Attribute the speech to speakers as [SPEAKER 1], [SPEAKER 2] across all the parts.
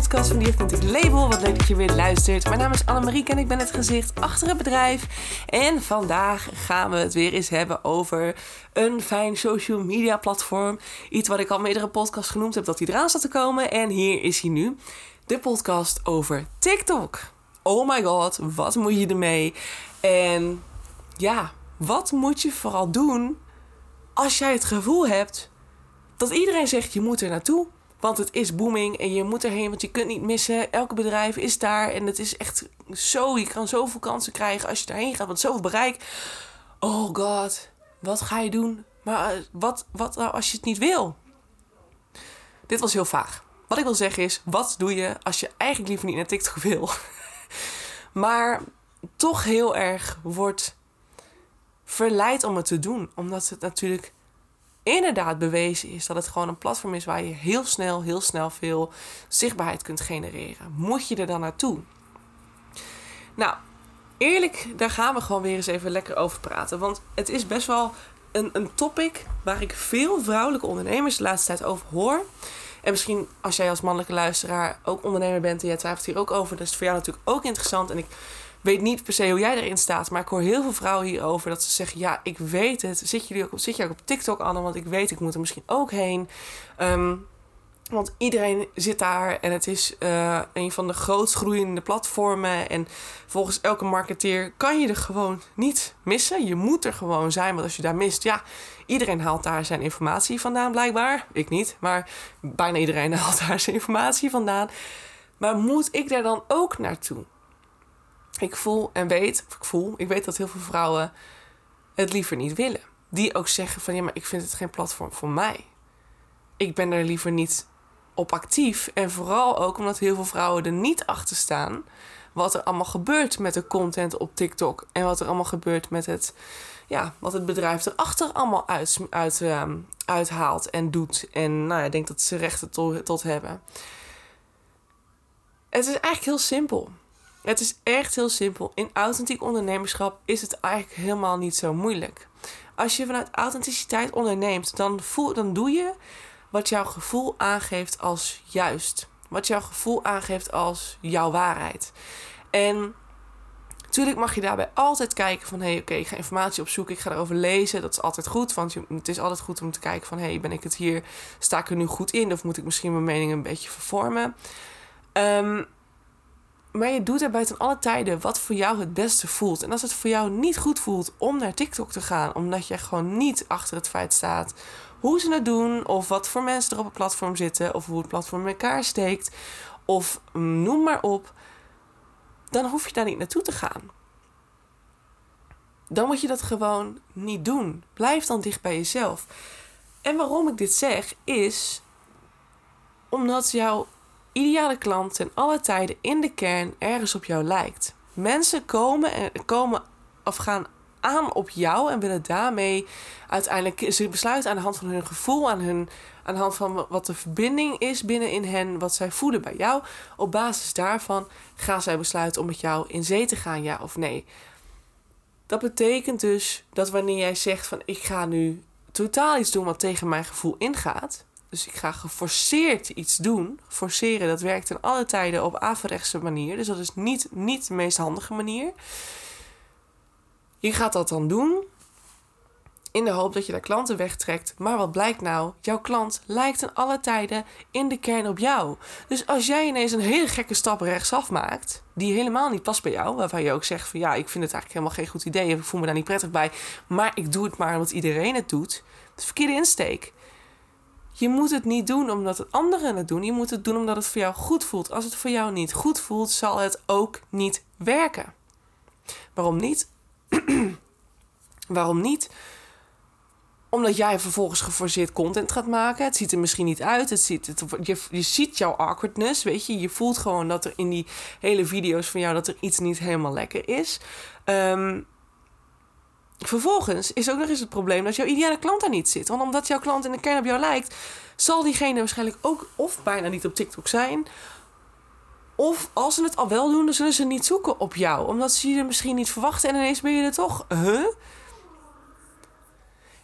[SPEAKER 1] podcast van Die Vindt het Label. Wat leuk dat je weer luistert. Mijn naam is Annemarie en ik ben het gezicht achter het bedrijf. En vandaag gaan we het weer eens hebben over een fijn social media platform. Iets wat ik al meerdere podcasts genoemd heb dat hij eraan zat te komen. En hier is hij nu. De podcast over TikTok. Oh my god, wat moet je ermee? En ja, wat moet je vooral doen als jij het gevoel hebt dat iedereen zegt je moet er naartoe? Want het is booming en je moet erheen, want je kunt niet missen. Elke bedrijf is daar en het is echt zo. Je kan zoveel kansen krijgen als je daarheen gaat, want zoveel bereik. Oh god, wat ga je doen? Maar eh, wat, wat nou als je het niet wil? Dit was heel vaag. Wat ik wil zeggen is, wat doe je als je eigenlijk liever niet naar TikTok wil? maar toch heel erg wordt verleid om het te doen. Omdat het natuurlijk inderdaad bewezen is dat het gewoon een platform is waar je heel snel, heel snel veel zichtbaarheid kunt genereren. Moet je er dan naartoe? Nou, eerlijk, daar gaan we gewoon weer eens even lekker over praten. Want het is best wel een, een topic waar ik veel vrouwelijke ondernemers de laatste tijd over hoor. En misschien als jij als mannelijke luisteraar ook ondernemer bent en jij twijfelt hier ook over, dan is voor jou natuurlijk ook interessant. En ik weet niet per se hoe jij erin staat. Maar ik hoor heel veel vrouwen hierover dat ze zeggen: Ja, ik weet het. Zit, jullie ook, zit je ook op TikTok, Anne? Want ik weet, ik moet er misschien ook heen. Ehm, want iedereen zit daar en het is uh, een van de grootst groeiende platformen. En volgens elke marketeer kan je er gewoon niet missen. Je moet er gewoon zijn, want als je daar mist, ja, iedereen haalt daar zijn informatie vandaan, blijkbaar. Ik niet, maar bijna iedereen haalt daar zijn informatie vandaan. Maar moet ik daar dan ook naartoe? Ik voel en weet, of ik voel, ik weet dat heel veel vrouwen het liever niet willen. Die ook zeggen van ja, maar ik vind het geen platform voor mij. Ik ben er liever niet op actief. En vooral ook omdat heel veel vrouwen er niet achter staan. Wat er allemaal gebeurt met de content op TikTok. En wat er allemaal gebeurt met het, ja, wat het bedrijf erachter allemaal uit, uit, uh, uithaalt en doet. En nou ja, ik denk dat ze rechten tot, tot hebben. Het is eigenlijk heel simpel. Het is echt heel simpel. In authentiek ondernemerschap is het eigenlijk helemaal niet zo moeilijk. Als je vanuit authenticiteit onderneemt, dan, voel, dan doe je wat jouw gevoel aangeeft als juist. Wat jouw gevoel aangeeft als jouw waarheid. En natuurlijk mag je daarbij altijd kijken van... hé, hey, oké, ik ga informatie opzoeken, ik ga erover lezen. Dat is altijd goed, want het is altijd goed om te kijken van... hé, hey, ben ik het hier, sta ik er nu goed in? Of moet ik misschien mijn mening een beetje vervormen? Um, maar je doet er buiten alle tijden wat voor jou het beste voelt. En als het voor jou niet goed voelt om naar TikTok te gaan, omdat je gewoon niet achter het feit staat hoe ze het doen, of wat voor mensen er op het platform zitten, of hoe het platform elkaar steekt, of noem maar op, dan hoef je daar niet naartoe te gaan. Dan moet je dat gewoon niet doen. Blijf dan dicht bij jezelf. En waarom ik dit zeg, is omdat jouw ideale klant ten alle tijden in de kern ergens op jou lijkt. Mensen komen, en, komen of gaan aan op jou en willen daarmee uiteindelijk ze besluiten aan de hand van hun gevoel, aan, hun, aan de hand van wat de verbinding is binnen in hen, wat zij voelen bij jou. Op basis daarvan gaan zij besluiten om met jou in zee te gaan, ja of nee. Dat betekent dus dat wanneer jij zegt van ik ga nu totaal iets doen wat tegen mijn gevoel ingaat, dus ik ga geforceerd iets doen. Forceren, dat werkt in alle tijden op averechtse manier. Dus dat is niet, niet de meest handige manier. Je gaat dat dan doen in de hoop dat je daar klanten wegtrekt. Maar wat blijkt nou? Jouw klant lijkt in alle tijden in de kern op jou. Dus als jij ineens een hele gekke stap rechtsaf maakt, die helemaal niet past bij jou, waarvan je ook zegt van ja, ik vind het eigenlijk helemaal geen goed idee, ik voel me daar niet prettig bij, maar ik doe het maar omdat iedereen het doet. Is verkeerde insteek. Je moet het niet doen omdat het anderen het doen. Je moet het doen omdat het voor jou goed voelt. Als het voor jou niet goed voelt, zal het ook niet werken. Waarom niet? Waarom niet? Omdat jij vervolgens geforceerd content gaat maken. Het ziet er misschien niet uit. Het ziet, het, je, je ziet jouw awkwardness, weet je. Je voelt gewoon dat er in die hele video's van jou... dat er iets niet helemaal lekker is. Um, Vervolgens is ook nog eens het probleem dat jouw ideale klant daar niet zit. Want omdat jouw klant in de kern op jou lijkt, zal diegene waarschijnlijk ook of bijna niet op TikTok zijn. Of als ze het al wel doen, dan zullen ze niet zoeken op jou. Omdat ze je misschien niet verwachten en ineens ben je er toch. Huh?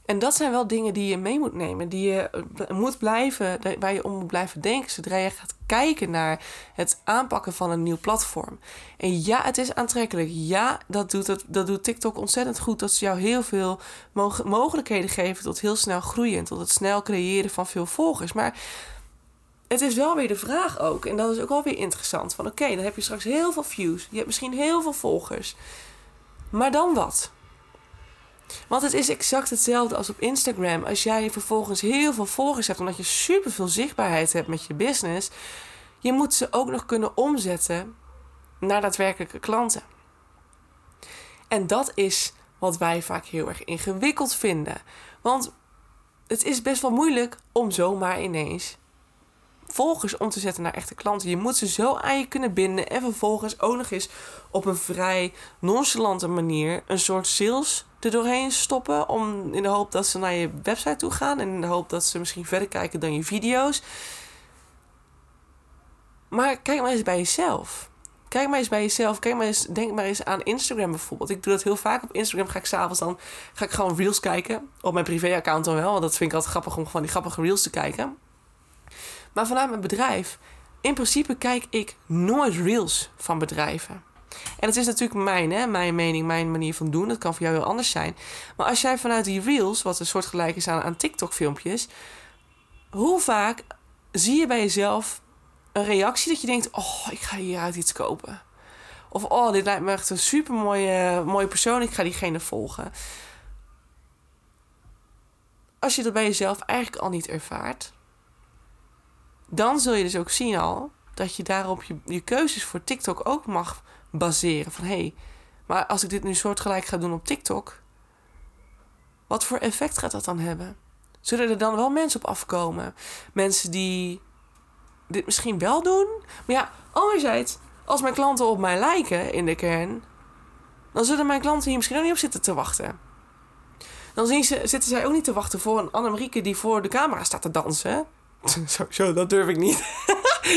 [SPEAKER 1] En dat zijn wel dingen die je mee moet nemen, die je eh, moet blijven, waar je om moet blijven denken zodra je gaat kijken naar het aanpakken van een nieuw platform. En ja, het is aantrekkelijk. Ja, dat doet, het, dat doet TikTok ontzettend goed. Dat ze jou heel veel mogelijkheden geven tot heel snel groeien, tot het snel creëren van veel volgers. Maar het is wel weer de vraag ook, en dat is ook wel weer interessant: van oké, dan heb je straks heel veel views, je hebt misschien heel veel volgers. Maar dan wat? Want het is exact hetzelfde als op Instagram. Als jij vervolgens heel veel volgers hebt, omdat je super veel zichtbaarheid hebt met je business, je moet ze ook nog kunnen omzetten naar daadwerkelijke klanten. En dat is wat wij vaak heel erg ingewikkeld vinden. Want het is best wel moeilijk om zomaar ineens volgers om te zetten naar echte klanten. Je moet ze zo aan je kunnen binden en vervolgens ook nog eens op een vrij nonchalante manier een soort sales doorheen stoppen. Om, in de hoop dat ze naar je website toe gaan en in de hoop dat ze misschien verder kijken dan je video's. Maar kijk maar eens bij jezelf. Kijk maar eens bij jezelf. Kijk maar eens, denk maar eens aan Instagram bijvoorbeeld. Ik doe dat heel vaak op Instagram. Ga ik s'avonds dan ga ik gewoon reels kijken. Op mijn privéaccount dan wel. Want dat vind ik altijd grappig om gewoon die grappige reels te kijken. Maar vanuit mijn bedrijf, in principe kijk ik nooit reels van bedrijven. En het is natuurlijk mijn, hè, mijn mening, mijn manier van doen. Dat kan voor jou heel anders zijn. Maar als jij vanuit die reels, wat een soort gelijk is aan, aan TikTok-filmpjes, hoe vaak zie je bij jezelf een reactie dat je denkt: Oh, ik ga hieruit iets kopen. Of oh, dit lijkt me echt een super mooie, mooie persoon, ik ga diegene volgen. Als je dat bij jezelf eigenlijk al niet ervaart, dan zul je dus ook zien al dat je daarop je, je keuzes voor TikTok ook mag baseren. Van hé, hey, maar als ik dit nu soortgelijk ga doen op TikTok, wat voor effect gaat dat dan hebben? Zullen er dan wel mensen op afkomen? Mensen die dit misschien wel doen? Maar ja, anderzijds, als mijn klanten op mij lijken in de kern, dan zullen mijn klanten hier misschien ook niet op zitten te wachten. Dan zien ze, zitten zij ook niet te wachten voor een Annemarieke die voor de camera staat te dansen. Zo, dat durf ik niet.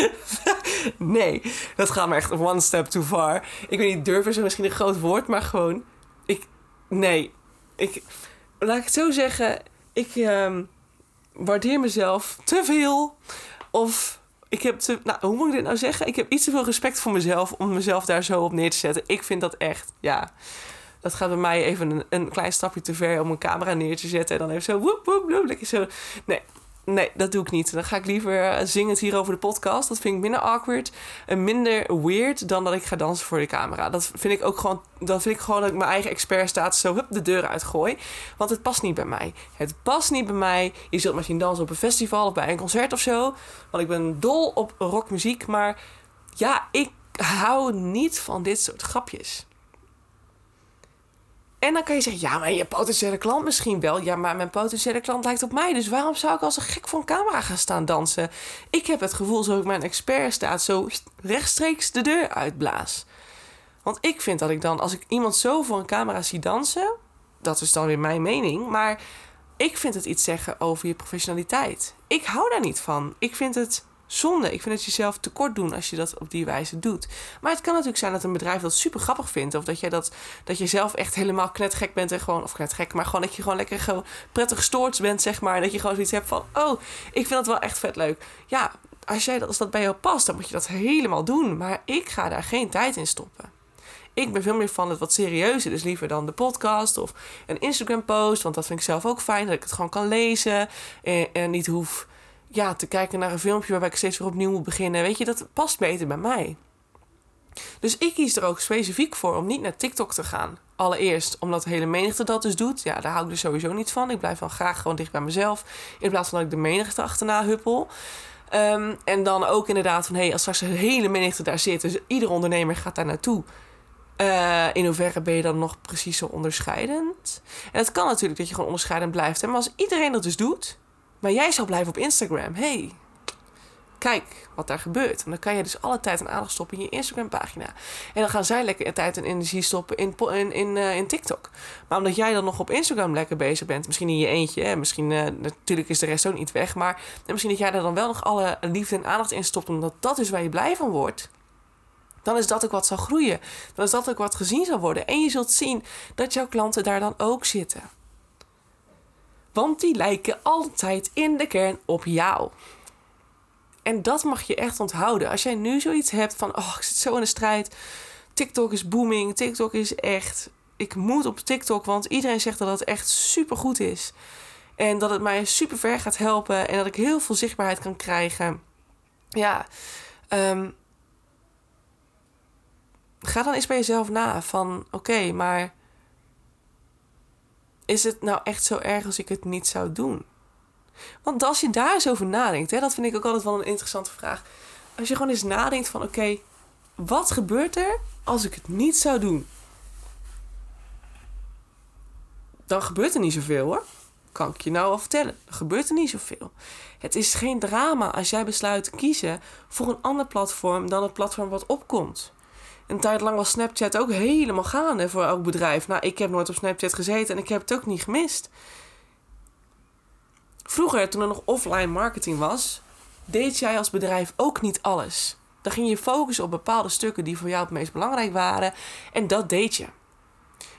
[SPEAKER 1] nee, dat gaat me echt one step too far. Ik weet niet, durven is misschien een groot woord, maar gewoon... Ik, nee, ik... Laat ik het zo zeggen. Ik um, waardeer mezelf te veel. Of ik heb te... Nou, hoe moet ik dit nou zeggen? Ik heb iets te veel respect voor mezelf om mezelf daar zo op neer te zetten. Ik vind dat echt, ja... Dat gaat bij mij even een, een klein stapje te ver om een camera neer te zetten. En dan even zo, zo. Nee, Nee, dat doe ik niet. Dan ga ik liever eh, zingend hier over de podcast. Dat vind ik minder awkward en minder weird dan dat ik ga dansen voor de camera. Dat vind ik ook gewoon, dan vind ik gewoon dat ik mijn eigen expertstatus zo hup de deur uitgooi. Want het past niet bij mij. Het past niet bij mij. Je zult misschien dansen op een festival of bij een concert of zo. Want ik ben dol op rockmuziek. Maar ja, ik hou niet van dit soort grapjes. En dan kan je zeggen, ja, maar je potentiële klant misschien wel. Ja, maar mijn potentiële klant lijkt op mij. Dus waarom zou ik als een gek voor een camera gaan staan dansen? Ik heb het gevoel, zo ik mijn expert staat, zo rechtstreeks de deur uitblaas. Want ik vind dat ik dan, als ik iemand zo voor een camera zie dansen, dat is dan weer mijn mening, maar ik vind het iets zeggen over je professionaliteit. Ik hou daar niet van. Ik vind het zonde. Ik vind het jezelf tekort doen als je dat op die wijze doet. Maar het kan natuurlijk zijn dat een bedrijf dat super grappig vindt. Of dat, jij dat, dat je zelf echt helemaal knetgek bent en gewoon... Of knetgek, maar gewoon dat je gewoon lekker gewoon prettig gestoord bent, zeg maar. Dat je gewoon zoiets hebt van... Oh, ik vind dat wel echt vet leuk. Ja, als, jij dat, als dat bij jou past, dan moet je dat helemaal doen. Maar ik ga daar geen tijd in stoppen. Ik ben veel meer van het wat serieuzer. Dus liever dan de podcast of een Instagram post. Want dat vind ik zelf ook fijn. Dat ik het gewoon kan lezen. En, en niet hoef ja, te kijken naar een filmpje waarbij ik steeds weer opnieuw moet beginnen. Weet je, dat past beter bij mij. Dus ik kies er ook specifiek voor om niet naar TikTok te gaan. Allereerst omdat de hele menigte dat dus doet. Ja, daar hou ik dus sowieso niet van. Ik blijf dan graag gewoon dicht bij mezelf. In plaats van dat ik de menigte achterna huppel. Um, en dan ook inderdaad van... hé, hey, als straks een hele menigte daar zit... dus iedere ondernemer gaat daar naartoe... Uh, in hoeverre ben je dan nog precies zo onderscheidend? En het kan natuurlijk dat je gewoon onderscheidend blijft. Hè? Maar als iedereen dat dus doet... Maar jij zou blijven op Instagram. hey, kijk wat daar gebeurt. En dan kan je dus alle tijd en aandacht stoppen in je Instagram-pagina. En dan gaan zij lekker tijd en energie stoppen in, in, in, uh, in TikTok. Maar omdat jij dan nog op Instagram lekker bezig bent, misschien in je eentje, hè, misschien uh, natuurlijk is de rest ook niet weg, maar misschien dat jij er dan wel nog alle liefde en aandacht in stopt, omdat dat is waar je blij van wordt. Dan is dat ook wat zal groeien. Dan is dat ook wat gezien zal worden. En je zult zien dat jouw klanten daar dan ook zitten. Want die lijken altijd in de kern op jou. En dat mag je echt onthouden. Als jij nu zoiets hebt van, oh, ik zit zo in de strijd. TikTok is booming. TikTok is echt. Ik moet op TikTok, want iedereen zegt dat het echt super goed is. En dat het mij super ver gaat helpen. En dat ik heel veel zichtbaarheid kan krijgen. Ja, um, ga dan eens bij jezelf na van oké, maar is het nou echt zo erg als ik het niet zou doen? Want als je daar eens over nadenkt, hè, dat vind ik ook altijd wel een interessante vraag. Als je gewoon eens nadenkt van oké, wat gebeurt er als ik het niet zou doen? Dan gebeurt er niet zoveel hoor. Kan ik je nou al vertellen. Er gebeurt er niet zoveel. Het is geen drama als jij besluit te kiezen voor een ander platform dan het platform wat opkomt. Een tijd lang was Snapchat ook helemaal gaande voor elk bedrijf. Nou, ik heb nooit op Snapchat gezeten en ik heb het ook niet gemist. Vroeger, toen er nog offline marketing was, deed jij als bedrijf ook niet alles. Dan ging je focussen op bepaalde stukken die voor jou het meest belangrijk waren. En dat deed je.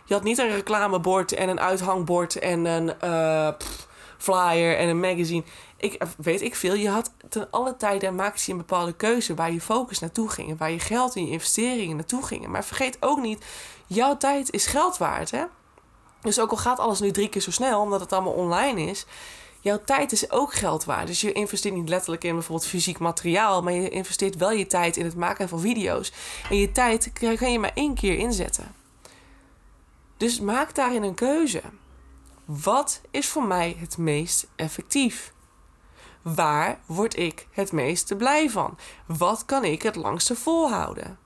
[SPEAKER 1] Je had niet een reclamebord en een uithangbord en een uh, flyer en een magazine. Ik weet ik veel. Je had ten alle tijden maakte je een bepaalde keuze waar je focus naartoe ging. Waar je geld en je investeringen naartoe gingen. Maar vergeet ook niet, jouw tijd is geld waard. Hè? Dus ook al gaat alles nu drie keer zo snel, omdat het allemaal online is. Jouw tijd is ook geld waard. Dus je investeert niet letterlijk in bijvoorbeeld fysiek materiaal. Maar je investeert wel je tijd in het maken van video's. En je tijd kan je maar één keer inzetten. Dus maak daarin een keuze. Wat is voor mij het meest effectief? Waar word ik het meeste blij van? Wat kan ik het langste volhouden?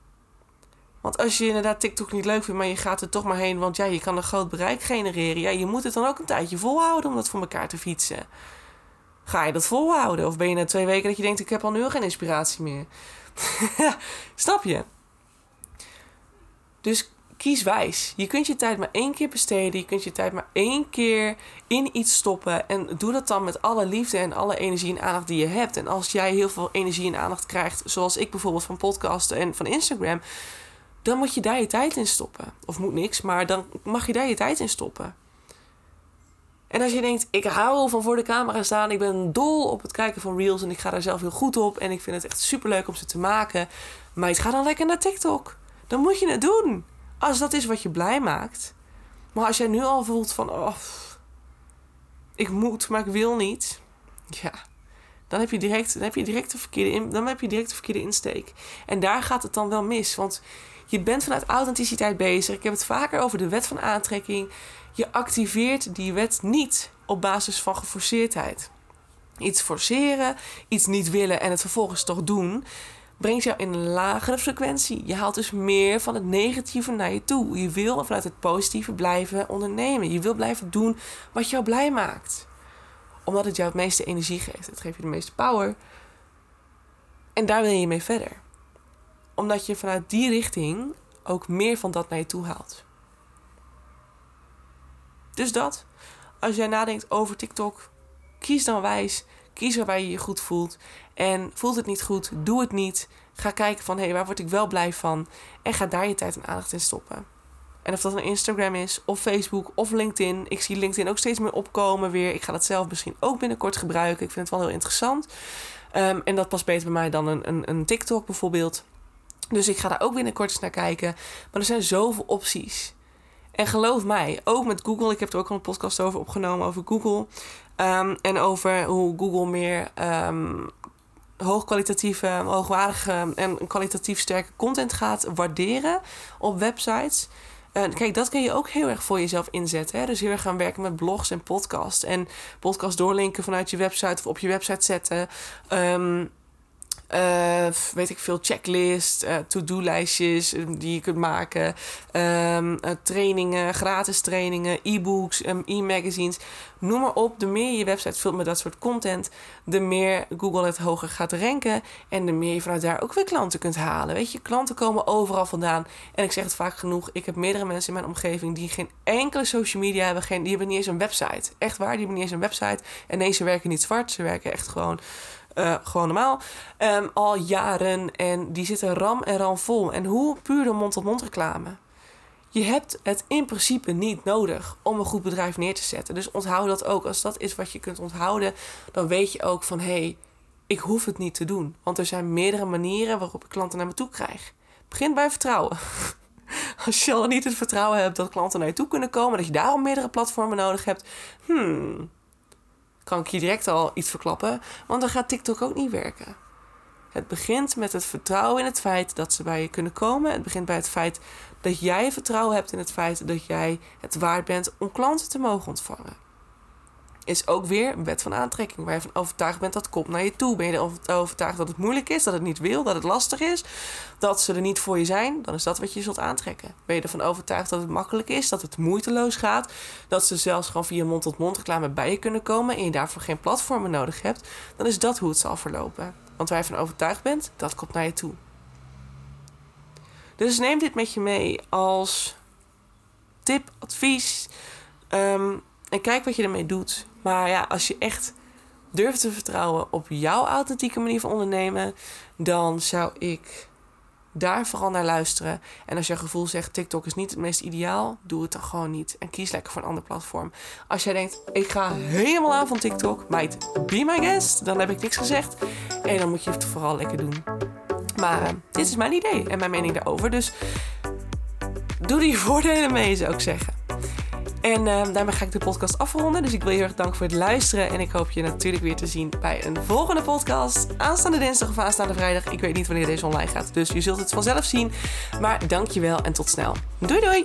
[SPEAKER 1] Want als je inderdaad TikTok niet leuk vindt, maar je gaat er toch maar heen, want ja, je kan een groot bereik genereren. Ja, je moet het dan ook een tijdje volhouden om dat voor elkaar te fietsen. Ga je dat volhouden? Of ben je na twee weken dat je denkt, ik heb al nu geen inspiratie meer? Snap je? Dus kies wijs. Je kunt je tijd maar één keer besteden. Je kunt je tijd maar één keer in iets stoppen. En doe dat dan met alle liefde en alle energie en aandacht die je hebt. En als jij heel veel energie en aandacht krijgt, zoals ik bijvoorbeeld van podcasten en van Instagram, dan moet je daar je tijd in stoppen. Of moet niks, maar dan mag je daar je tijd in stoppen. En als je denkt, ik hou van voor de camera staan, ik ben dol op het kijken van reels en ik ga daar zelf heel goed op en ik vind het echt super leuk om ze te maken, maar het gaat dan lekker naar TikTok. Dan moet je het doen. Als dat is wat je blij maakt. Maar als jij nu al voelt van, oh, ik moet, maar ik wil niet. Ja, dan heb je direct, dan heb je direct, de, verkeerde in, dan heb je direct de verkeerde insteek. En daar gaat het dan wel mis. Want je bent vanuit authenticiteit bezig. Ik heb het vaker over de wet van aantrekking. Je activeert die wet niet op basis van geforceerdheid. Iets forceren, iets niet willen en het vervolgens toch doen brengt jou in een lagere frequentie. Je haalt dus meer van het negatieve naar je toe. Je wil vanuit het positieve blijven ondernemen. Je wil blijven doen wat jou blij maakt. Omdat het jou het meeste energie geeft. Het geeft je de meeste power. En daar wil je mee verder. Omdat je vanuit die richting ook meer van dat naar je toe haalt. Dus dat. Als jij nadenkt over TikTok, kies dan wijs. Kies waar je je goed voelt. En voelt het niet goed, doe het niet. Ga kijken van hé, hey, waar word ik wel blij van? En ga daar je tijd en aandacht in stoppen. En of dat een Instagram is, of Facebook, of LinkedIn. Ik zie LinkedIn ook steeds meer opkomen weer. Ik ga dat zelf misschien ook binnenkort gebruiken. Ik vind het wel heel interessant. Ehm, en dat past beter bij mij dan een, een, een TikTok bijvoorbeeld. Dus ik ga daar ook binnenkort eens naar kijken. Maar er zijn zoveel opties. En geloof mij, ook met Google. Ik heb er ook al een podcast over opgenomen over Google. Ehm, en over hoe Google meer um, hoogkwalitatieve, hoogwaardige en kwalitatief sterke content gaat waarderen op websites. Kijk, dat kun je ook heel erg voor jezelf inzetten. Hè? Dus heel erg gaan werken met blogs en podcasts. En podcast doorlinken vanuit je website of op je website zetten. Um, uh, weet ik veel, checklist, uh, to-do-lijstjes eh, die je kunt maken, um, trainingen, gratis trainingen, e-books, um, e-magazines. Noem maar op. De meer je website vult met dat soort content, de meer Google het hoger gaat ranken. En de meer je vanuit daar ook weer klanten kunt halen. Weet je, klanten komen overal vandaan. En ik zeg het vaak genoeg. Ik heb meerdere mensen in mijn omgeving die geen enkele social media hebben. Geen, die hebben niet eens een website. Echt waar, die hebben niet eens een website. En nee, ze werken niet zwart. Ze werken echt gewoon uh, gewoon normaal. Um, al jaren. En die zitten ram en ram vol. En hoe puur de mond-tot-mond reclame. Je hebt het in principe niet nodig om een goed bedrijf neer te zetten. Dus onthoud dat ook. Als dat is wat je kunt onthouden, dan weet je ook van hé, hey, ik hoef het niet te doen. Want er zijn meerdere manieren waarop ik klanten naar me toe krijg. Begin bij vertrouwen. Als je al niet het vertrouwen hebt dat klanten naar je toe kunnen komen, dat je daarom meerdere platformen nodig hebt, hmm, kan ik je direct al iets verklappen, want dan gaat TikTok ook niet werken. Het begint met het vertrouwen in het feit dat ze bij je kunnen komen. Het begint bij het feit dat jij vertrouwen hebt in het feit dat jij het waard bent om klanten te mogen ontvangen is ook weer een wet van aantrekking. Waar je van overtuigd bent dat komt naar je toe. Ben je er overtuigd dat het moeilijk is, dat het niet wil, dat het lastig is, dat ze er niet voor je zijn, dan is dat wat je zult aantrekken. Ben je ervan overtuigd dat het makkelijk is, dat het moeiteloos gaat, dat ze zelfs gewoon via mond-tot-mond reclame bij je kunnen komen en je daarvoor geen platformen nodig hebt, dan is dat hoe het zal verlopen. Want waar je van overtuigd bent, dat komt naar je toe. Dus neem dit met je mee als tip, advies. Um, en kijk wat je ermee doet. Maar ja, als je echt durft te vertrouwen op jouw authentieke manier van ondernemen, dan zou ik daar vooral naar luisteren. En als je gevoel zegt TikTok is niet het meest ideaal, doe het dan gewoon niet. En kies lekker voor een ander platform. Als jij denkt, ik ga helemaal aan van TikTok, meid, be my guest, dan heb ik niks gezegd. En dan moet je het vooral lekker doen. Maar uh, dit is mijn idee en mijn mening daarover. Dus doe je voordelen mee, zou ik zeggen. En uh, daarmee ga ik de podcast afronden. Dus ik wil je heel erg danken voor het luisteren. En ik hoop je natuurlijk weer te zien bij een volgende podcast. Aanstaande dinsdag of aanstaande vrijdag. Ik weet niet wanneer deze online gaat. Dus je zult het vanzelf zien. Maar dankjewel en tot snel. Doei doei!